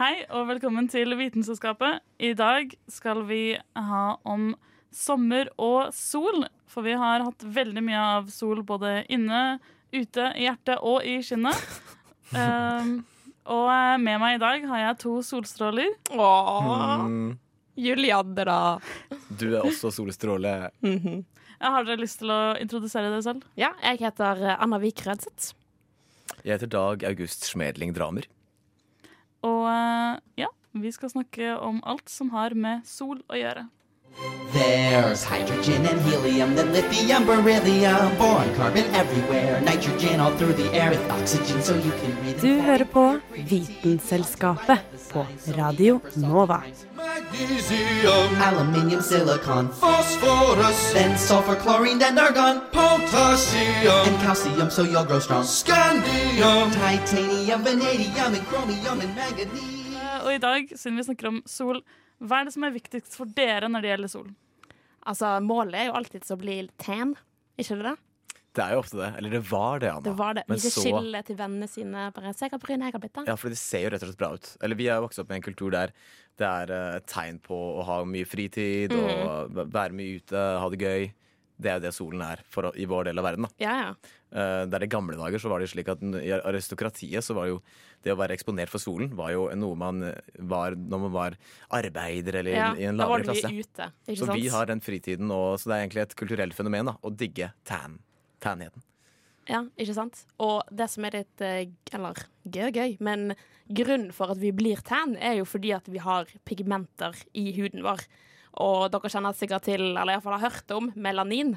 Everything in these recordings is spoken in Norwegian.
Hei og velkommen til Vitenselskapet. I dag skal vi ha om sommer og sol. For vi har hatt veldig mye av sol både inne, ute, i hjertet og i skinnet. Um, og med meg i dag har jeg to solstråler. Åh, Mm, Julianne, da. du er også solstråle. Mhm. Jeg har dere lyst til å introdusere dere selv? Ja, jeg heter eh, Anna Vik Rødseth. Jeg heter Dag August Smedling Dramer. Og eh, ja, vi skal snakke om alt som har med sol å gjøre. There's hydrogen and helium, then lithium, beryllium, boron, carbon everywhere, nitrogen all through the air with oxygen so you can breathe. Du hører på Vitenselskapet på Radio Nova. Magnesium, aluminium, silicon, phosphorus, then sulfur, chlorine, then argon, potassium, and calcium so you'll grow strong. Scandium, titanium, vanadium, and chromium, and manganese. Eh, Og i dag, siden vi snakker om sol, hva er det som er viktigst for dere når det gjelder solen? Altså, målet er jo alltid å bli tan, ikke det? Det er jo ofte det. Eller det var det, Anna. Det var det. Men Ikke så- skille til vennene sine. Bare se hva bryn jeg har blitt, da. Ja, for det ser jo rett og slett bra ut. Eller vi er jo vokst opp med en kultur der det er eh, et tegn på å ha mye fritid og være mye ute, ha det gøy. Det er jo det solen er for, i vår del av verden. da. Ja, ja. Uh, Der i gamle dager så var det slik at i aristokratiet så var jo det å være eksponert for solen var jo noe man eh, var når man var arbeider eller ja. i en Da var lavere klasse. ute, ikke Så sant? vi har den fritiden, og, så det er egentlig et kulturelt fenomen da, å digge tan. Tanheten. Ja, ikke sant? Og det som er litt eh, Eller gøy gøy, men grunnen for at vi blir tan, er jo fordi at vi har pigmenter i huden vår. Og dere kjenner sikkert til, eller iallfall har hørt om, melanin,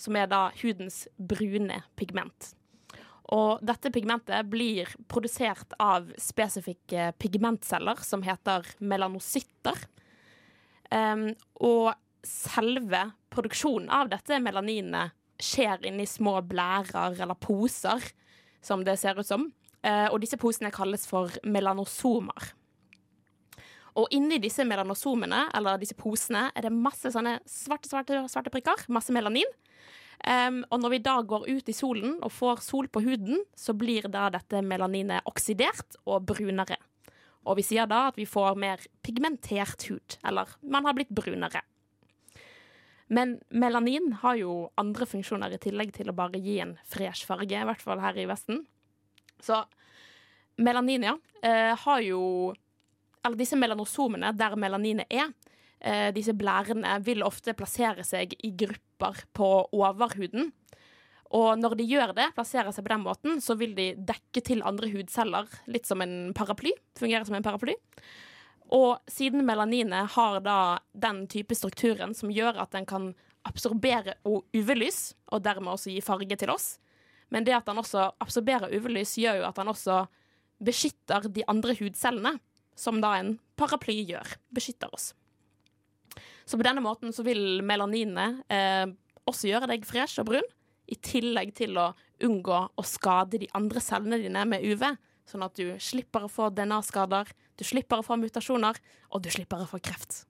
som er da hudens brune pigment. Og dette pigmentet blir produsert av spesifikke pigmentceller som heter melanocytter. Um, og selve produksjonen av dette melaninet skjer inni små blærer eller poser, som det ser ut som. Uh, og disse posene kalles for melanosomer. Og inni disse melanosomene, eller disse posene, er det masse sånne svarte, svarte, svarte prikker. Masse melanin. Um, og når vi da går ut i solen og får sol på huden, så blir da dette melaninet oksidert og brunere. Og vi sier da at vi får mer pigmentert hud, eller man har blitt brunere. Men melanin har jo andre funksjoner i tillegg til å bare gi en fresh farge, i hvert fall her i Vesten. Så melanin, ja, eh, har jo Eller disse melanosomene der melaninet er, eh, disse blærene vil ofte plassere seg i grupper på overhuden. Og når de gjør det, plasserer seg på den måten, så vil de dekke til andre hudceller, litt som en paraply. Fungerer som en paraply. Og siden melaninet har da den type strukturen som gjør at den kan absorbere UV-lys, og dermed også gi farge til oss, men det at den også absorberer UV-lys, gjør jo at den også beskytter de andre hudcellene, som da en paraply gjør. Beskytter oss. Så på denne måten så vil melaninene eh, også gjøre deg fresh og brun, i tillegg til å unngå å skade de andre cellene dine med UV, sånn at du slipper å få DNA-skader, du slipper å få mutasjoner, og du slipper å få kreft.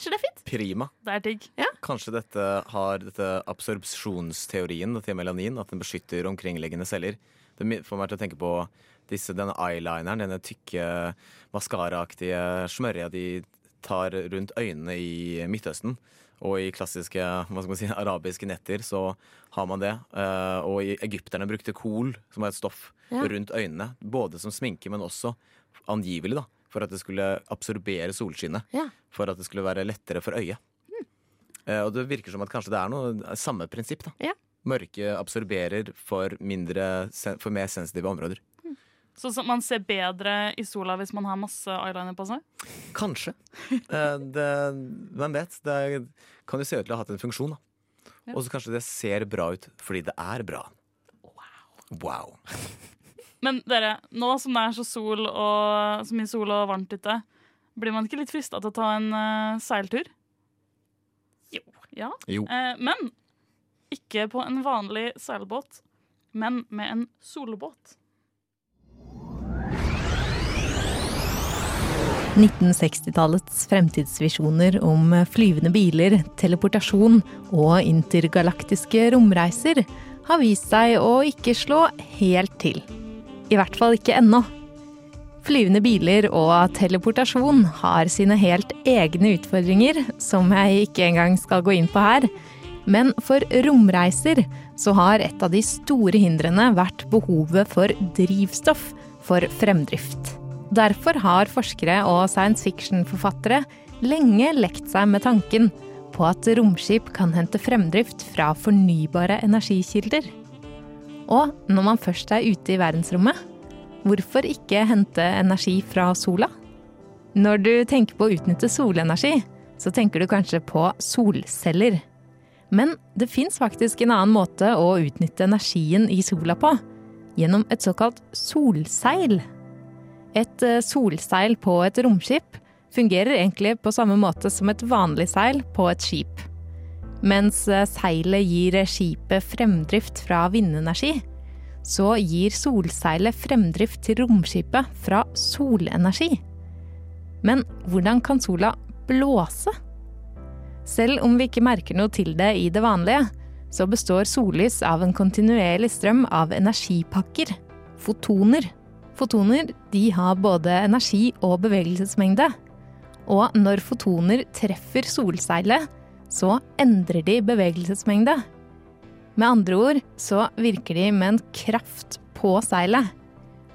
Er ikke det fint? Prima. Det er digg. Kanskje dette har dette absorpsjonsteorien til melanin, at den beskytter omkringliggende celler. Det får meg til å tenke på disse, denne eyelineren, denne tykke maskaraaktige smørja de tar rundt øynene i Midtøsten. Og i klassiske hva skal man si, arabiske netter så har man det. Eh, og i egypterne brukte kol, som er et stoff, Ja. rundt øynene. Både som sminke, men også angivelig da, for at det skulle absorbere solskinnet. Ja. For at det skulle være lettere for øyet. Mm. og det virker som at kanskje det er noe samme prinsipp. da. Ja. Mørke absorberer for, mindre, for mer sensitive områder. Så, så man ser bedre i sola hvis man har masse eyeliner på seg? Kanskje. Eh, det, vet? Det kan jo se ut til å ha hatt en funksjon. da. Ja. Og så kanskje det ser bra ut fordi det er bra. Wow. Men dere, nå som det er så, sol og, så mye sol og varmt ute, blir man ikke litt frista til å ta en uh, seiltur? Jo. Ja. Jo. Eh, men ikke på en vanlig seilbåt, men med en solbåt. 1960-tallets fremtidsvisjoner om flyvende biler, teleportasjon og intergalaktiske romreiser har vist seg å ikke slå helt til. I hvert fall ikke ennå. Flyvende biler og teleportasjon har sine helt egne utfordringer, som jeg ikke engang skal gå inn på her. Men for romreiser så har et av de store hindrene vært behovet for drivstoff for fremdrift. Derfor har forskere og science fiction-forfattere lenge lekt seg med tanken på at romskip kan hente fremdrift fra fornybare energikilder. Og når man først er ute i verdensrommet, hvorfor ikke hente energi fra sola? Når du tenker på å utnytte solenergi, så tenker du kanskje på solceller. Men det fins faktisk en annen måte å utnytte energien i sola på. Gjennom et såkalt solseil. Et eh, solseil på et romskip fungerer egentlig på samme måte som et vanlig seil på et skip. Mens eh, seilet gir skipet fremdrift fra vindenergi, så gir solseilet fremdrift til romskipet fra solenergi. Men hvordan kan sola blåse? Selv om vi ikke merker noe til det i det vanlige, så består sollys av en kontinuerlig strøm av energipakker, fotoner. Fotoner de har både energi og bevegelsesmengde. Og når fotoner treffer solseilet, så endrer de bevegelsesmengde. Med andre ord så virker de med en kraft på seilet.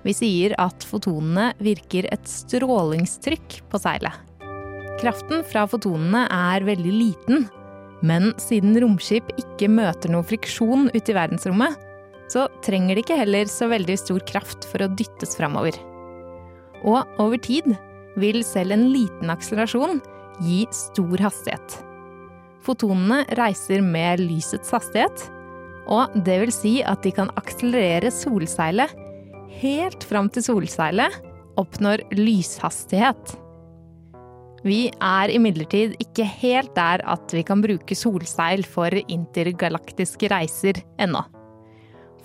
Vi sier at fotonene virker et strålingstrykk på seilet. Kraften fra fotonene er veldig liten, men siden romskip ikke møter noe friksjon ute i verdensrommet, så trenger de ikke heller så veldig stor kraft for å dyttes framover. Og over tid vil selv en liten akselerasjon gi stor hastighet. Fotonene reiser med lysets hastighet, og det vil si at de kan akselerere solseilet helt fram til solseilet oppnår lyshastighet. Vi er imidlertid ikke helt der at vi kan bruke solseil for intergalaktiske reiser ennå.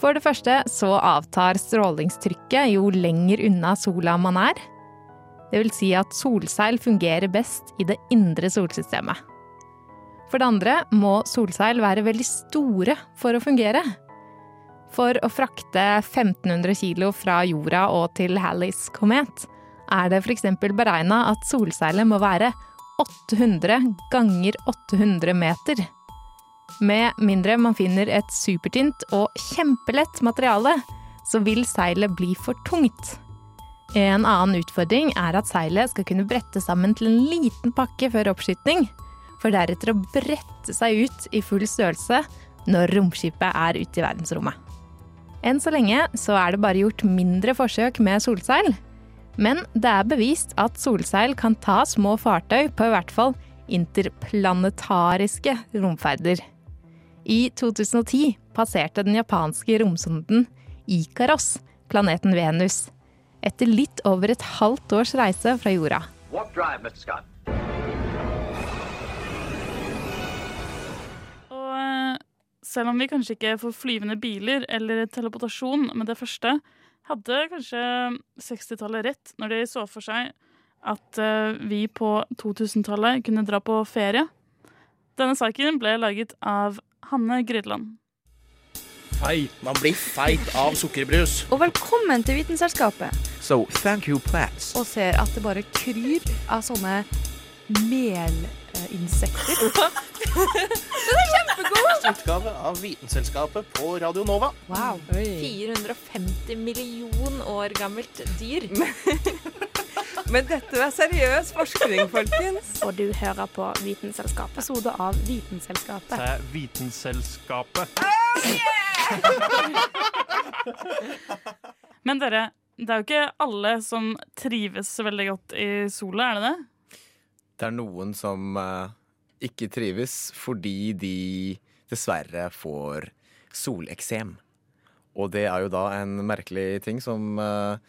For det første så avtar strålingstrykket jo lenger unna sola man er. Det vil si at solseil fungerer best i det indre solsystemet. For det andre må solseil være veldig store for å fungere. For å frakte 1500 kilo fra jorda og til Halleys komet er det f.eks. beregna at solseilet må være 800 ganger 800 meter. Med mindre man finner et supertynt og kjempelett materiale, så vil seilet bli for tungt. En annen utfordring er at seilet skal kunne brette sammen til en liten pakke før oppskyting, for deretter å brette seg ut i full størrelse når romskipet er ute i verdensrommet. Enn så lenge så er det bare gjort mindre forsøk med solseil, men det er bevist at solseil kan ta små fartøy på i hvert fall interplanetariske romferder. I 2010 passerte den japanske romsonden Ikaros planeten Venus. Etter litt over et halvt års reise fra jorda. Drive. Og eh, selv om vi kanskje ikke får flyvende biler eller teleportasjon med det første, hadde kanskje 60-tallet rett når de så for seg at eh, vi på 2000-tallet kunne dra på ferie. Denne saken ble laget av Hanne Grydland. Feit. Man blir feit av sukkerbrus. Og velkommen til Vitenselskapet. So, thank you, plants. Og ser at det bare kryr av sånne melinsekter. Den er kjempegod! Utgave av Vitenselskapet på Radio Nova. Wow. 450 million år gammelt dyr. Men dette er seriøs forskning, folkens. Og du hører på Vitenselskapet. Episode av Vitenselskapet. Det er Vitenselskapet. Men dere, det er jo ikke alle som trives veldig godt i sola, er det det? Det er noen som uh, ikke trives fordi de dessverre får soleksem. Og det er jo da en merkelig ting som eh,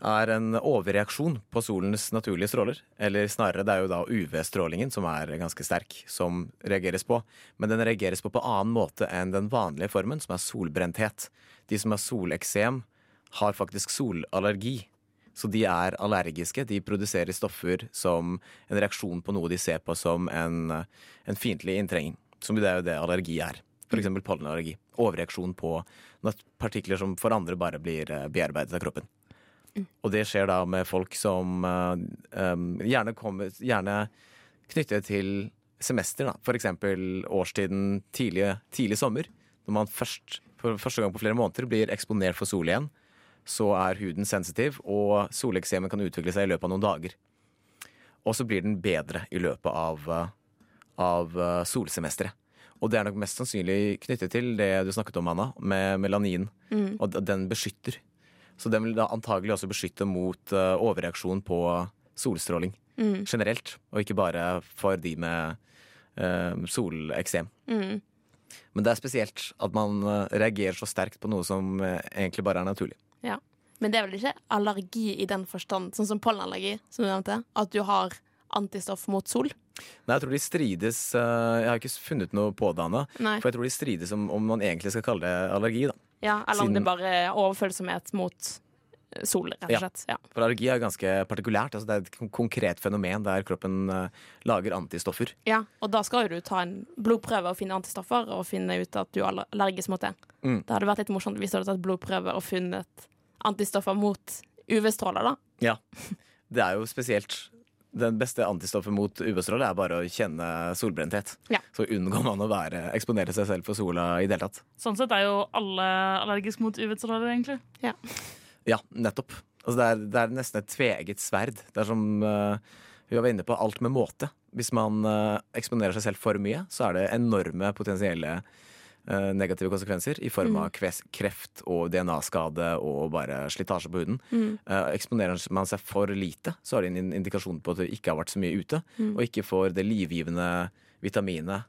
er en overreaksjon på solens naturlige stråler. Eller snarere, det er jo da UV-strålingen som er ganske sterk, som reageres på. Men den reageres på på annen måte enn den vanlige formen, som er solbrenthet. De som har soleksem, har faktisk solallergi. Så de er allergiske. De produserer stoffer som en reaksjon på noe de ser på som en, en fiendtlig inntrenging. Som det er jo det allergi er. F.eks. pollenallergi. Overreaksjon på partikler som for andre bare blir eh, bearbeidet av kroppen. Og det skjer da med folk som um, gjerne, kommer, gjerne knyttet til semester. Da. Eksempel årstiden tidlig, tidlig sommer. Når man først, for første gang på flere måneder blir eksponert for sol igjen, så er huden sensitiv, og soleksemen kan utvikle seg i løpet av noen dager. Og så blir den bedre i løpet av, eh, av eh, solsemesteret. Og det er nok mest sannsynlig knyttet til det du snakket om, Anna, med melanin. Mm. Og den beskytter. Så den vil da antagelig også beskytte mot eh, overreaksjon på solstråling Mm. generelt, og ikke bare for de med uh, soleksem. Mm. Men det er spesielt at man eh, reagerer så sterkt på noe som egentlig bare er naturlig. Ja. Men det er vel ikke allergi i den forstand, sånn som pollenallergi, som du nevnte? At du har antistoff mot sol? Nei, jeg tror de strides Jeg har ikke funnet noe på det, Anna. For jeg tror de strides om, om man egentlig skal kalle det allergi. da Ja, eller om Siden- det bare er overfølsomhet mot sol, rett og Ja. slett. Ja. For allergi er ganske partikulært. Altså det er et kon- konkret fenomen der kroppen eh, lager antistoffer. ja. Og da skal jo du ta en blodprøve og finne antistoffer, og finne ut at du er allergisk mot det. Mm. Det hadde vært litt morsomt hvis du hadde tatt blodprøve og funnet antistoffer mot UV-stråler, da. Ja. Det er jo spesielt Den beste antistoffet mot UV-stråle er bare å kjenne solbrenthet. Ja. Så unngår man å være, eksponere seg selv for sola i det hele tatt. Sånn sett er jo alle allergiske mot UV-stråler, egentlig. Ja. Ja, nettopp. Altså det, er, det er nesten et tveegget sverd. Det er som uh, vi var inne på, alt med måte. Hvis man uh, eksponerer seg selv for mye, så er det enorme potensielle negative konsekvenser i form av kreft og DNA-skade og bare slitasje på huden. Mm. Eh, eksponerer man seg for lite, så er det en indikasjon på at du ikke har vært så mye ute, Mm. og ikke får det livgivende vitaminet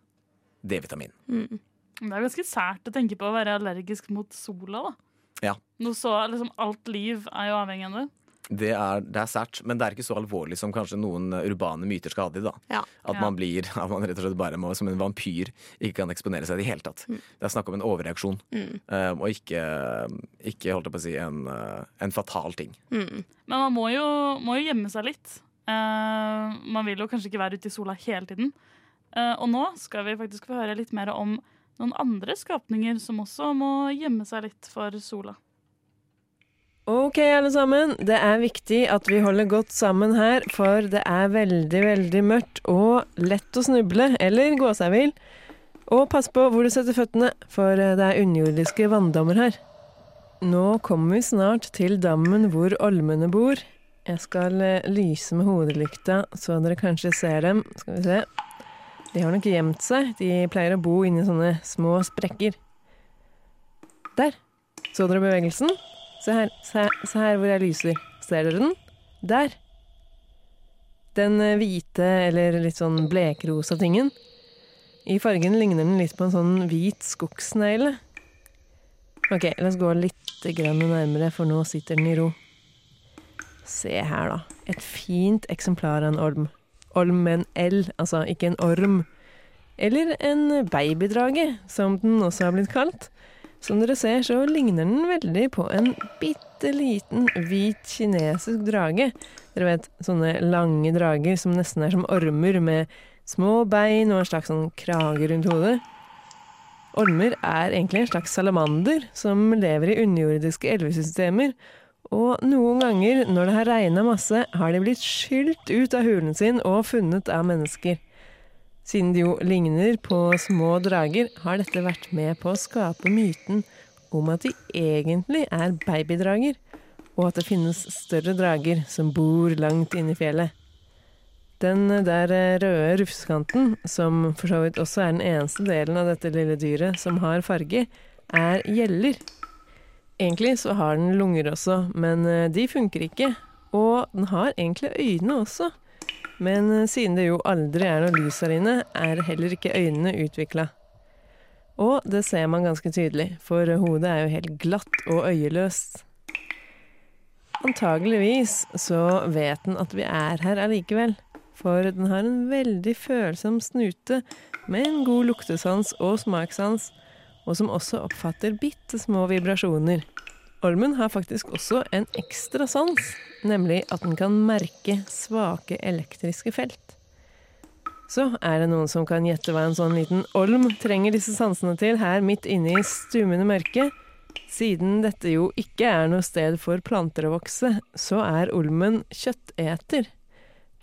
D-vitamin. Mm. Det er ganske sært å tenke på å være allergisk mot sola, da. Ja. Noe så, liksom, alt liv er jo avhengig av det. Det er, det er sært, men det er ikke så alvorlig som kanskje noen urbane myter skal ha det. da. Ja. At man blir, at man rett og slett bare må, som en vampyr ikke kan eksponere seg i det hele tatt. Det er snakk om en overreaksjon, Mm. um, og ikke, ikke holdt jeg på å si, en, eh, en fatal ting. Mm. Men man må jo, må jo gjemme seg litt. Uh, man vil jo kanskje ikke være ute i sola hele tiden. Uh, og nå skal vi faktisk få høre litt mer om noen andre skapninger som også må gjemme seg litt for sola. Ok, alle sammen. Det er viktig at vi holder godt sammen her, for det er veldig, veldig mørkt og lett å snuble, eller gå seg vill. Og pass på hvor du setter føttene, for eh, det er underjordiske vanndammer her. Nå kommer vi snart til dammen hvor olmene bor. Jeg skal eh, lyse med hodelykta, så dere kanskje ser dem. Skal vi se. De har nok gjemt seg. De pleier å bo inni sånne små sprekker. Der. Så dere bevegelsen? Se her, se, se her hvor jeg lyser. Ser dere den? Der. Den eh, hvite eller litt sånn blekrosa tingen. I fargen ligner den litt på en sånn hvit skogsnegle. Ok, la oss gå litt grann nærmere, for nå sitter den i ro. Se her, da. Et fint eksemplar av en olm. Olm med en L, altså ikke en orm. Eller en babydrage, som den også har blitt kalt. Som dere ser, så ligner den veldig på en bitte liten hvit kinesisk drage. Dere vet, sånne lange drager som nesten er som ormer, med små bein og en slags sånn krage rundt hodet. Ormer er egentlig en slags salamander som lever i underjordiske elvesystemer. Og noen ganger når det har regna masse, har de blitt skylt ut av hulen sin og funnet av mennesker. Siden de jo ligner på små drager, har dette vært med på å skape myten om at de egentlig er babydrager, og at det finnes større drager som bor langt inne i fjellet. Den der røde rufskanten, som for så vidt også er den eneste delen av dette lille dyret som har farge, er gjeller. Egentlig så har den lunger også, men eh, de funker ikke. Og den har egentlig øyne også. Men eh, siden det jo aldri er noe lys her inne, er heller ikke øynene utvikla. Og det ser man ganske tydelig, for hodet er jo helt glatt og øyeløst. Antageligvis så vet den at vi er her allikevel, for den har en veldig følsom snute med en god luktesans og smakssans, og som også oppfatter bitte små vibrasjoner. Ormen har faktisk også en ekstra sans, nemlig at den kan merke svake elektriske felt. Så er det noen som kan gjette hva en sånn liten olm trenger disse sansene til her midt inne i stummende mørke. Siden dette jo ikke er noe sted for planter å vokse, så er olmen kjøtteter.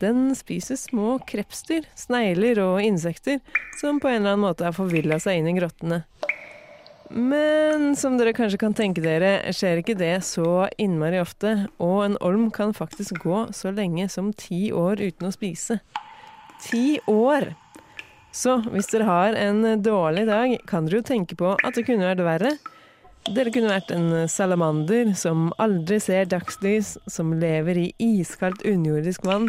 Den spiser små krepsdyr, snegler og insekter som på en eller annen måte har forvilla seg inn i grottene. Men som dere kanskje kan tenke dere, skjer ikke det så innmari ofte, og en olm kan faktisk gå så lenge som ti år uten å spise. Ti år! Så hvis dere har en dårlig dag, kan dere jo tenke på at det kunne vært verre. Dere kunne vært en salamander som aldri ser dagslys, som lever i iskaldt underjordisk vann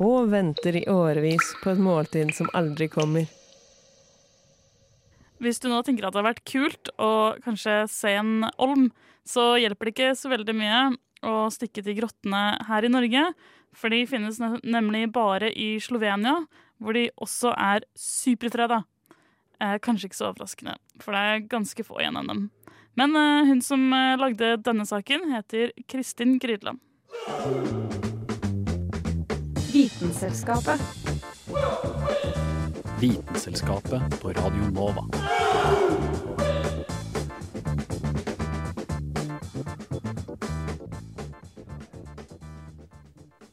og venter i årevis på et måltid som aldri kommer. Hvis du nå tenker at det har vært kult å kanskje se en olm, så hjelper det ikke så veldig mye å stikke til grottene her i Norge. For de finnes nemlig bare i Slovenia, hvor de også er superfreda. Eh, kanskje ikke så overraskende, for det er ganske få igjen av dem. Men eh, hun som eh, lagde denne saken, heter Kristin Grydland. Vitenselskapet. Vitenselskapet på Radio Nova.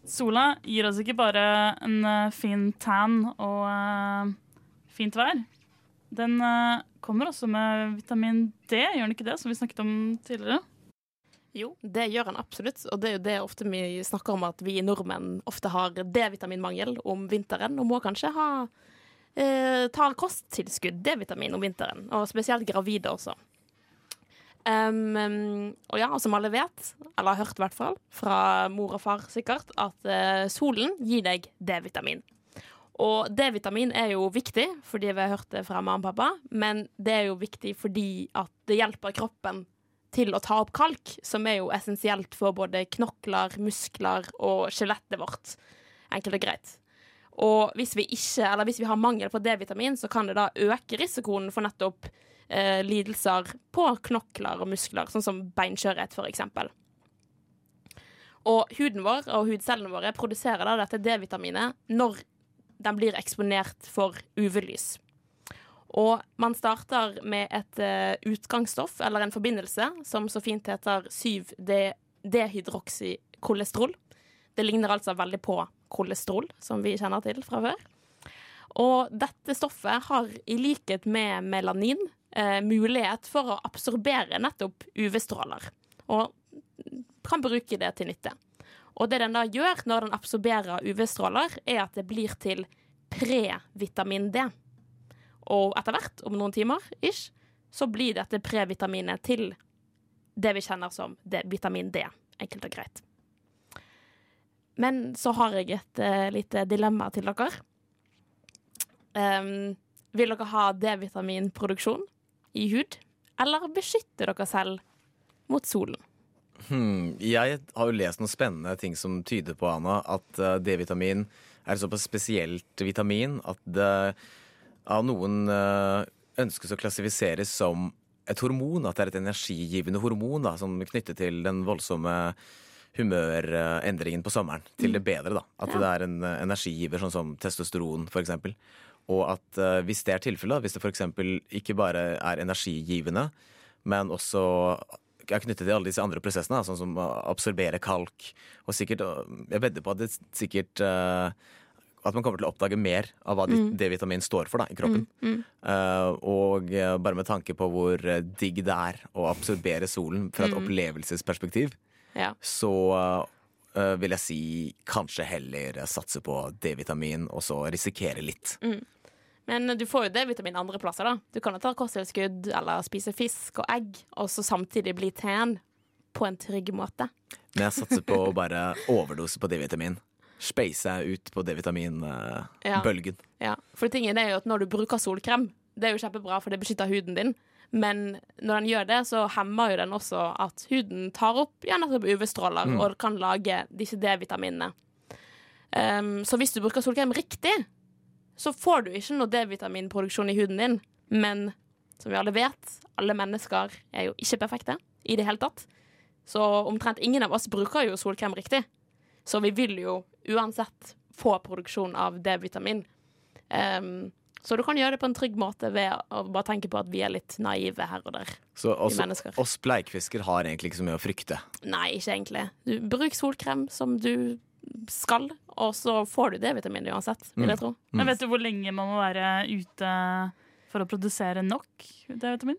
Sola gir oss ikke bare en eh, fin tan og uh, fint vær. Den uh, kommer også med vitamin D, gjør den ikke det, som vi snakket om tidligere? Jo, det gjør han absolutt, og det er jo det ofte vi snakker om at vi nordmenn ofte har D-vitaminmangel om vinteren, og må kanskje ha eh, ta kosttilskudd D-vitamin om vinteren, og spesielt gravide også. Um, og ja, som alle vet, eller har hørt i hvert fall, fra mor og far sikkert, at eh, solen gir deg D-vitamin. Og D-vitamin er jo viktig, fordi vi har hørt det fra mamma og pappa, men det er jo viktig fordi at det hjelper kroppen til å ta opp kalk, som er jo essensielt for både knokler, muskler og skjelettet vårt. Enkelt og greit. Og hvis vi ikke, eller hvis vi har mangel på D-vitamin, så kan det da øke risikoen for nettopp eh, lidelser på knokler og muskler, sånn som beinskjørhet f.eks. Og huden vår og hudcellene våre produserer da dette D-vitaminet når den blir eksponert for UV-lys. Og man starter med et eh, utgangsstoff, eller en forbindelse, som så fint heter 7-dehydroksykolesterol. Det ligner altså veldig på kolesterol, som vi kjenner til fra før. Og dette stoffet har, i likhet med melanin, eh, mulighet for å absorbere nettopp UV-stråler. Og kan bruke det til nytte. Og det den da gjør når den absorberer UV-stråler, er at det blir til previtamin D. Og etter hvert, om noen timer, ish, så blir dette previtaminet til det vi kjenner som D vitamin D. Enkelt og greit. Men så har jeg et uh, lite dilemma til dere. Um, vil dere ha D-vitaminproduksjon i hud, eller beskytte dere selv mot solen? Hmm, jeg har jo lest noen spennende ting som tyder på Anna, at eh, D-vitamin er et såpass spesielt vitamin at det av noen eh, ønskes å klassifiseres som et hormon. At det er et energigivende hormon da, som knyttet til den voldsomme humørendringen på sommeren. Til det bedre, da. At Ja. det er en eh, energigiver, sånn som testosteron f.eks. Og at uh, hvis det er tilfellet, hvis det f.eks. ikke bare er energigivende, men også er knyttet til alle disse andre prosessene, sånn som å absorbere kalk. Og sikkert, jeg vedder på at det sikkert uh, At man kommer til å oppdage mer av hva Mm. D-vitamin står for da, i kroppen. Mm, mm. Uh, og bare med tanke på hvor digg det er å absorbere solen fra et Mm. opplevelsesperspektiv, Ja. så uh, vil jeg si kanskje heller satse på D-vitamin og så risikere litt. Mm. Men du får jo D-vitamin andre plasser, da. Du kan jo ta kosttilskudd eller spise fisk og egg, og så samtidig bli tan på en trygg måte. Men jeg satser på å bare overdose på D-vitamin. Space ut på D-vitamin-bølgen. Ja, for tingen er jo at når du bruker solkrem, det er jo kjempebra, for det beskytter huden din. Men når den gjør det, så hemmer jo den også at huden tar opp ja, nettopp UV-stråler Mm. og kan lage disse D-vitaminene. Um, så hvis du bruker solkrem riktig, så får du ikke noe D-vitaminproduksjon i huden din. Men som vi alle vet, alle mennesker er jo ikke perfekte i det hele tatt. Så omtrent ingen av oss bruker jo solkrem riktig. Så vi vil jo uansett få produksjon av D-vitamin. Um, så du kan gjøre det på en trygg måte ved å bare tenke på at vi er litt naive her og der. Så også, oss bleikfisker har egentlig ikke så mye å frykte. Nei, ikke egentlig. Du, bruk solkrem som du skal, og så får du D-vitamin uansett, vil jeg Mm. tro. Men vet du hvor lenge man må være ute for å produsere nok D-vitamin?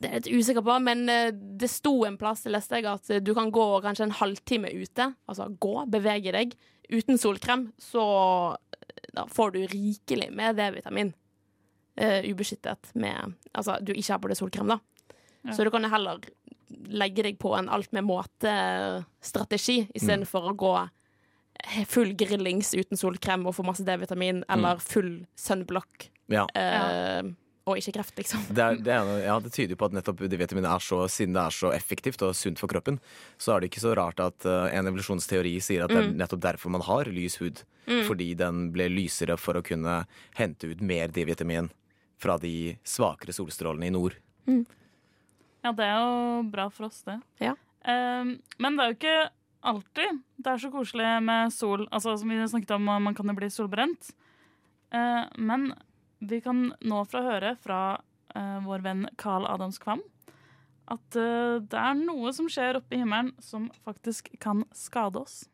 Det er jeg litt usikker på, men eh, det sto en plass jeg leste jeg, at eh, du kan gå kanskje en halvtime ute. Altså gå, bevege deg. Uten solkrem, så da får du rikelig med D-vitamin. uh, ubeskyttet med Altså, du ikke har på deg solkrem, da. Ja. Så du kan heller legge deg på en alt med måte-strategi istedenfor for å gå full grillings uten solkrem og få masse D-vitamin, eller full sunblock Ja. eh, og ikke kreft, liksom. Det, er, det, er, ja, det tyder jo på at nettopp D-vitamin er så, siden det er så effektivt og sunt for kroppen, så er det ikke så rart at uh, en evolusjonsteori sier at det er Mm. nettopp derfor man har lys hud. Mm. Fordi den ble lysere for å kunne hente ut mer D-vitamin fra de svakere solstrålene i nord. Ja, det er jo bra for oss, det. Ja. Um, men det er jo ikke alltid det er så koselig med sol. Altså, som vi snakket om, man kan jo bli solbrent. Uh, men vi kan nå fra høre fra uh, vår venn Carl Adams Kvam at uh, det er noe som skjer oppe i himmelen som faktisk kan skade oss.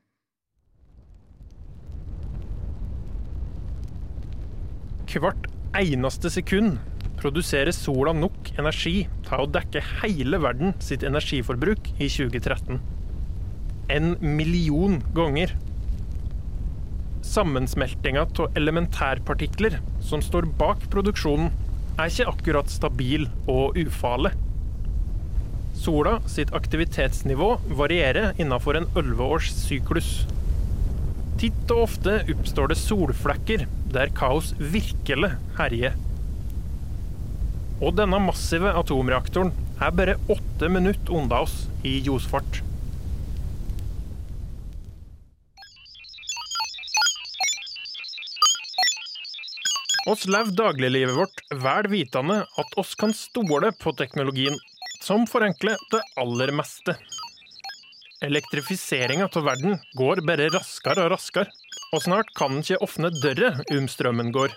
Hvert eneste sekund produserer sola nok energi til å dekke hele verden sitt energiforbruk i 2013. En million ganger. Sammensmeltinga av elementærpartikler som står bak produksjonen, er ikke akkurat stabil og ufarlig. Sola sitt aktivitetsnivå varierer innenfor en 11-års syklus. Titt og ofte oppstår det solflekker der kaos virkelig herjer. Og denne massive atomreaktoren er bare åtte minutter unna oss i ljosfart. Oss lever dagliglivet vårt vel vitende at oss kan stole på teknologien, som forenkler det aller meste. Elektrifiseringa av verden går bare raskere og raskere, og snart kan en ikke åpne døra om strømmen går.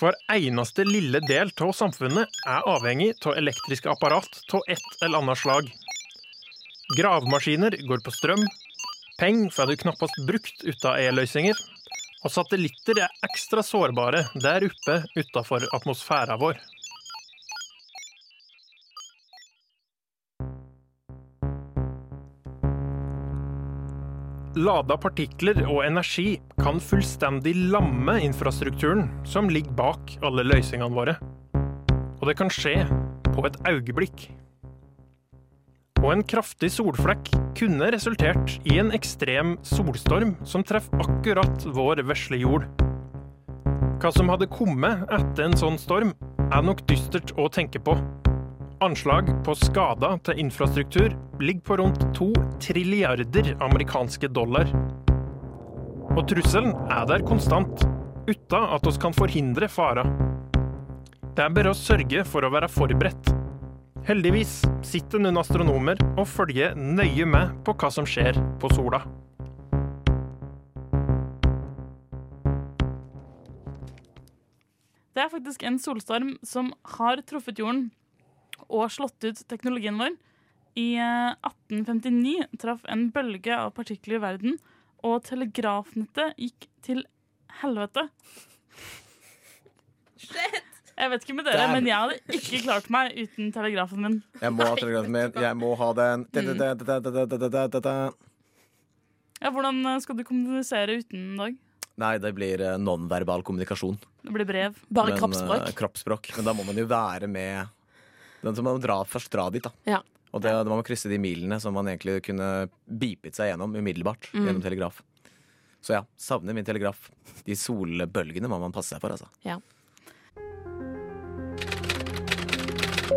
Hver eneste lille del av samfunnet er avhengig av elektriske apparat av et eller annet slag. Gravemaskiner går på strøm, penger får du knappast brukt uten e-løsninger, og satellitter er ekstra sårbare der oppe utafor atmosfæra vår. Lada partikler og energi kan fullstendig lamme infrastrukturen som ligger bak alle løsningene våre. Og det kan skje på et øyeblikk. Og en kraftig solflekk kunne resultert i en ekstrem solstorm som treffer akkurat vår vesle jord. Hva som hadde kommet etter en sånn storm, er nok dystert å tenke på. Anslag på skader til infrastruktur ligger på rundt to trilliarder amerikanske dollar. Og trusselen er der konstant, uten at oss kan forhindre fara. Det er bare å sørge for å være forberedt. Heldigvis sitter noen astronomer og følger nøye med på hva som skjer på sola. Det er faktisk en solstorm som har truffet jorden og slått ut teknologien vår. I eh, 1859 traff en bølge av partikler i verden, og telegrafnettet gikk til helvete. Jeg vet ikke med dere, Der. men jeg hadde ikke klart meg uten telegrafen min. Jeg må ha telegrafen min, jeg må ha den. Ja, hvordan eh, skal du kommunisere uten Dag? Nei, det blir eh, nonverbal kommunikasjon. Det blir brev. Bare Men, kroppsspråk. eh, kroppsspråk. Men da må man jo være med den som må dra, først dra dit, da. Ja. Og det, man må krysse de milene som man egentlig kunne beepet seg gjennom umiddelbart Mm. gjennom telegraf. Så ja, savner min telegraf. De solbølgene må man passe seg for, altså. Ja.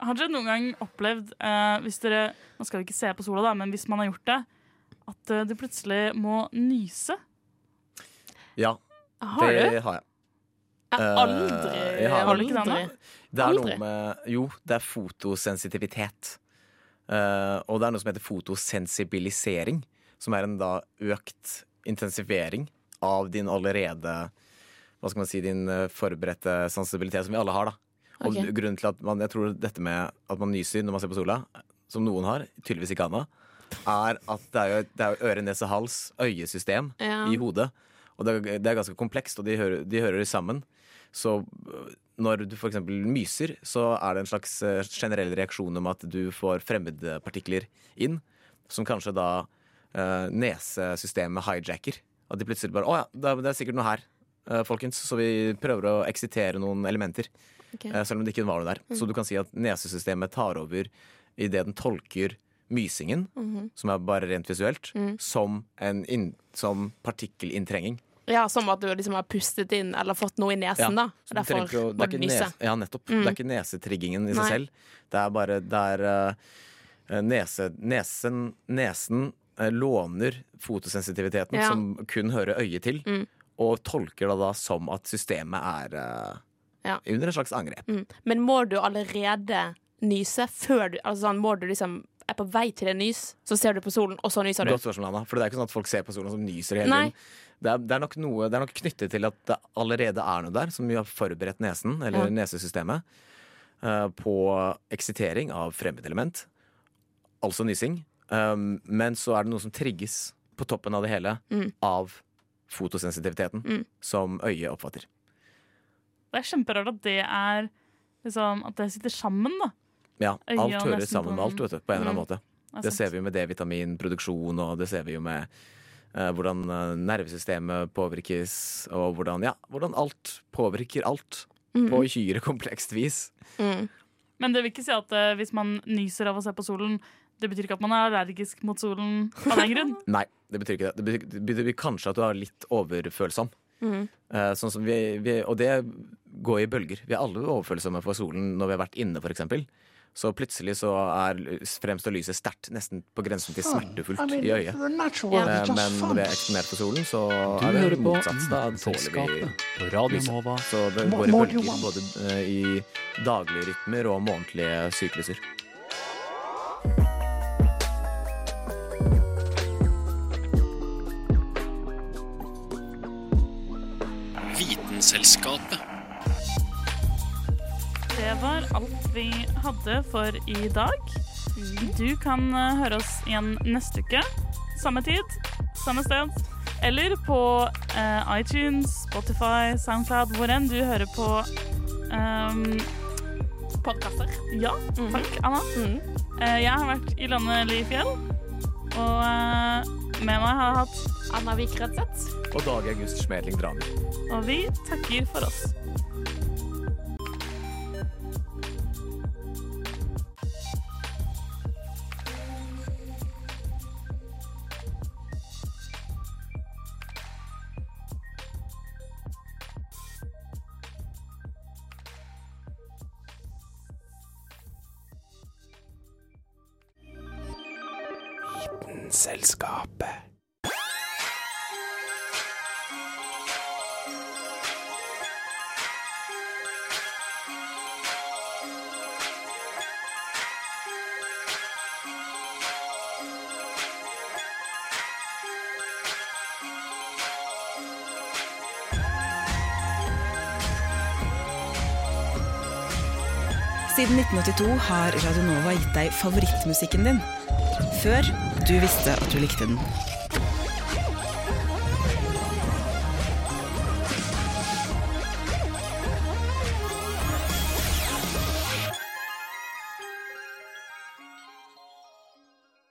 har dere noen gang opplevd, eh, hvis dere Nå skal vi ikke se på sola, da, men hvis man har gjort det, at eh, du plutselig må nyse? Ja, Har det du? har jeg. Jeg har Eh, aldri- jeg har har du det. ikke det ennå? Det er Aldri? noe med Jo, det er fotosensitivitet. Eh, og det er noe som heter fotosensibilisering, som er en da økt intensivering av din allerede Hva skal man si, din eh, forberedte sensibilitet, som vi alle har, da. Og okay. grunnen til at man, jeg tror dette med at man nyser når man ser på sola, som noen har, tydeligvis ikke Anna, er at det er jo, det er jo øre, nese, hals, øyesystem Ja. i hodet. Og det, er- det er ganske komplekst, og de hører, de hører sammen. Så øh, når du f.eks. myser, så er det en slags øh, generell reaksjon om at du får fremmedpartikler inn, som kanskje da øh, nesesystemet hijacker. At de plutselig bare Å ja, det er, er sikkert noe her, folkens. Så vi prøver å eksitere noen elementer. Ok. øh, selv om det ikke var noe der. Mm. Så du kan si at nesesystemet tar over idet den tolker mysingen, Mhm. som er bare rent visuelt, Mm. som, en inn, som partikkelinntrenging. Ja, Som at du liksom har pustet inn eller fått noe i nesen, da. så derfor å- det må du nyse. Ja, nettopp. Mm. Det er ikke nesetriggingen i seg Nei. selv. Det er bare der er, eh, nese, nesen, nesen uh, låner fotosensitiviteten, Ja. som kun hører øyet til, Mm. og tolker det da som at systemet er eh, Ja. under et slags angrep. Mm. Men må du allerede nyse før du Altså sånn, må du liksom er på vei til en nys, så ser du på solen, og så nyser du? Godt spørsmål, Anna. For det er ikke sånn at folk ser på solen som nyser hele tiden. Det er, det, er nok noe, det er nok knyttet til at det allerede er noe der som har forberedt nesen, eller Ja. nesesystemet, uh, på eksitering av fremmedelement. Altså nysing. Um, men så er det noe som trigges på toppen av det hele Mm. av fotosensitiviteten, Mm. som øyet oppfatter. Det er kjemperart at det er liksom, At det sitter sammen, da. Ja, alt hører sammen med alt, vet du, på en eller annen Mm. måte. Det er ser vi jo med D-vitaminproduksjon, og det ser vi jo med eh, hvordan eh, nervesystemet påvirkes, og hvordan, ja, hvordan alt påvirker alt Mhm. på uhyre komplekst vis. Mm. Men det vil ikke si at uh, hvis man nyser av å se på solen, det betyr ikke at man er allergisk mot solen av den grunn. Nei, det betyr ikke det. Det betyr, det betyr kanskje at du er litt overfølsom. Eh, sånn som vi, vi, og det går i bølger. Vi er alle overfølsomme for solen når vi har vært inne, f.eks. Så plutselig så er, fremstår lyset sterkt, nesten på grensen til smertefullt I mean, i øyet. Eh, Men når vi er eksponert for solen, så Du er det motsatt. Da tåler vi Stadselskapet Radio lyset. Nova. Så det går i bølger både eh, i daglige rytmer og månedlige sykluser. Vi hadde for i dag. Du kan eh, høre oss igjen neste uke. Samme tid, samme sted. Eller på eh, iTunes, Spotify, Soundcloud, hvor enn du hører på um, Podkaster. Ja, takk, Anna. Eh, jeg har vært i landet Lifjell, og eh, med meg har jeg hatt Anna Vik Rødseth. Og Dag August Schmeling Draner. Og vi takker for oss. Vitenselskapet. Siden 1982 har Radionova gitt deg favorittmusikken din. Før du visste at du likte den.